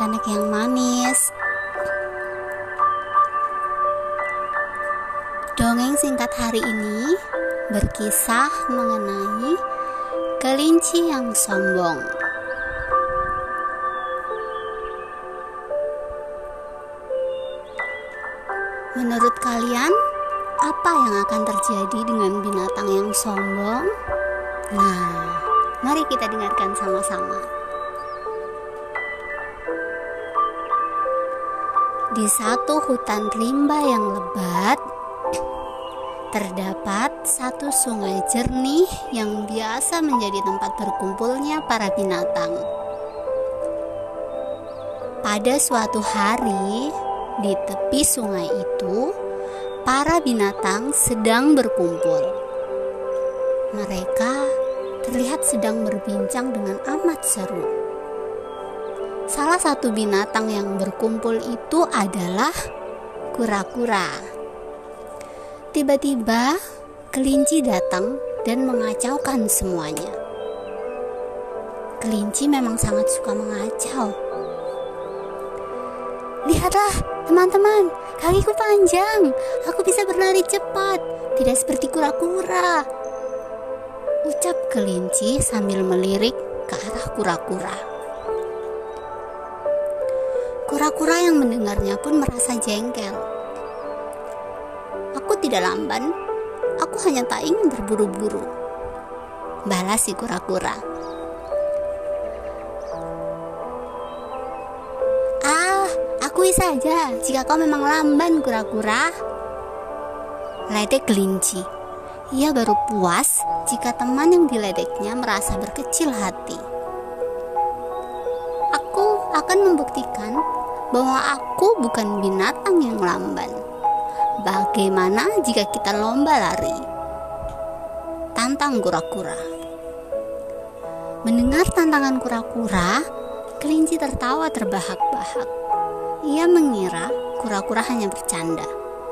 anak-anak yang manis. Dongeng singkat hari ini berkisah mengenai kelinci yang sombong. Menurut kalian, apa yang akan terjadi dengan binatang yang sombong? Nah, mari kita dengarkan sama-sama. Di satu hutan rimba yang lebat, terdapat satu sungai jernih yang biasa menjadi tempat berkumpulnya para binatang. Pada suatu hari, di tepi sungai itu, para binatang sedang berkumpul. Mereka terlihat sedang berbincang dengan amat seru. Salah satu binatang yang berkumpul itu adalah kura-kura. Tiba-tiba, kelinci datang dan mengacaukan semuanya. Kelinci memang sangat suka mengacau. Lihatlah, teman-teman, kakiku panjang. Aku bisa berlari cepat, tidak seperti kura-kura. Ucap kelinci sambil melirik ke arah kura-kura. Kura-kura yang mendengarnya pun merasa jengkel. Aku tidak lamban, aku hanya tak ingin berburu-buru. Balas si kura-kura. Ah, akui saja jika kau memang lamban kura-kura. Ledek kelinci. Ia baru puas jika teman yang diledeknya merasa berkecil hati. Aku akan membuktikan bahwa aku bukan binatang yang lamban. Bagaimana jika kita lomba lari? Tantang kura-kura. Mendengar tantangan kura-kura, kelinci tertawa terbahak-bahak. Ia mengira kura-kura hanya bercanda.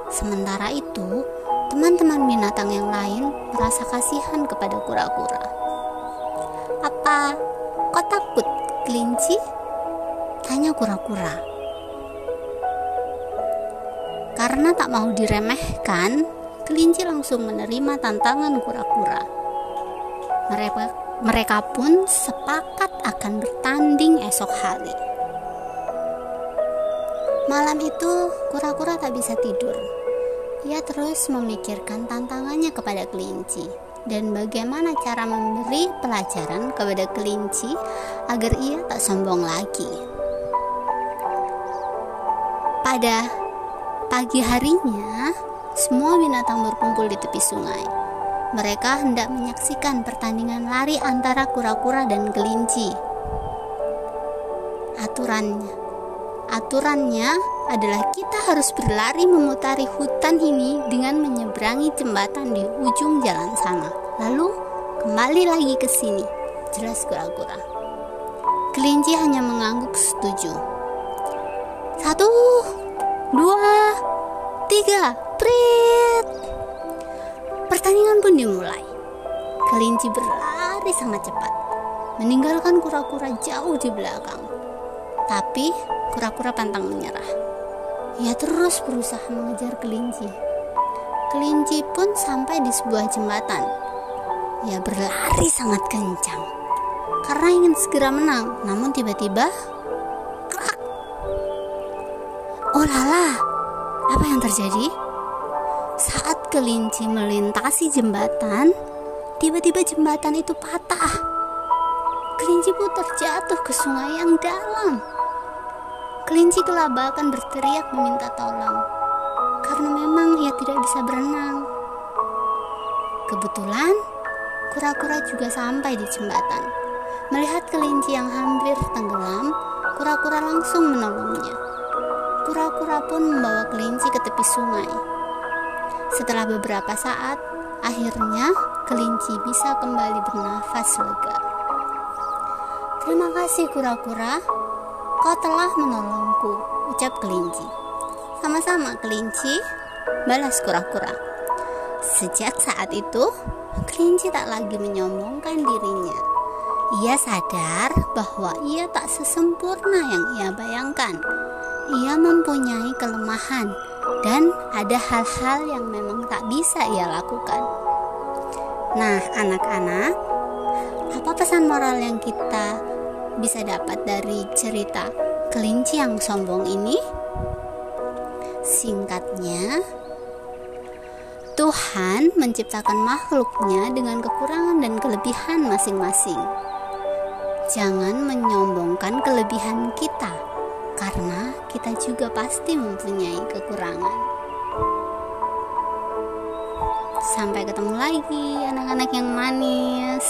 Sementara itu, teman-teman binatang yang lain merasa kasihan kepada kura-kura. Apa kau takut, kelinci? Tanya kura-kura. Karena tak mau diremehkan, kelinci langsung menerima tantangan kura-kura. Mereka, mereka pun sepakat akan bertanding esok hari. Malam itu, kura-kura tak bisa tidur. Ia terus memikirkan tantangannya kepada kelinci dan bagaimana cara memberi pelajaran kepada kelinci agar ia tak sombong lagi. Pada pagi harinya, semua binatang berkumpul di tepi sungai. Mereka hendak menyaksikan pertandingan lari antara kura-kura dan kelinci. Aturannya, aturannya adalah kita harus berlari memutari hutan ini dengan menyeberangi jembatan di ujung jalan sana. Lalu kembali lagi ke sini. Jelas kura-kura. Kelinci hanya mengangguk setuju. Satu, dua, tiga, prit. Pertandingan pun dimulai. Kelinci berlari sangat cepat, meninggalkan kura-kura jauh di belakang. Tapi kura-kura pantang menyerah. Ia terus berusaha mengejar kelinci. Kelinci pun sampai di sebuah jembatan. Ia berlari sangat kencang karena ingin segera menang. Namun tiba-tiba, Oh lala, apa yang terjadi? Saat kelinci melintasi jembatan, tiba-tiba jembatan itu patah. Kelinci pun terjatuh ke sungai yang dalam. Kelinci kelabakan berteriak meminta tolong karena memang ia tidak bisa berenang. Kebetulan, kura-kura juga sampai di jembatan. Melihat kelinci yang hampir tenggelam, kura-kura langsung menolongnya. Kura-kura pun membawa kelinci ke tepi sungai. Setelah beberapa saat, akhirnya kelinci bisa kembali bernafas lega. Terima kasih kura-kura, kau telah menolongku, ucap kelinci. Sama-sama kelinci, balas kura-kura. Sejak saat itu, kelinci tak lagi menyombongkan dirinya. Ia sadar bahwa ia tak sesempurna yang ia bayangkan. Ia mempunyai kelemahan dan ada hal-hal yang memang tak bisa ia lakukan. Nah, anak-anak, apa pesan moral yang kita bisa dapat dari cerita kelinci yang sombong ini? Singkatnya, Tuhan menciptakan makhluknya dengan kekurangan dan kelebihan masing-masing. Jangan menyombongkan kelebihan kita, karena kita juga pasti mempunyai kekurangan. Sampai ketemu lagi, anak-anak yang manis.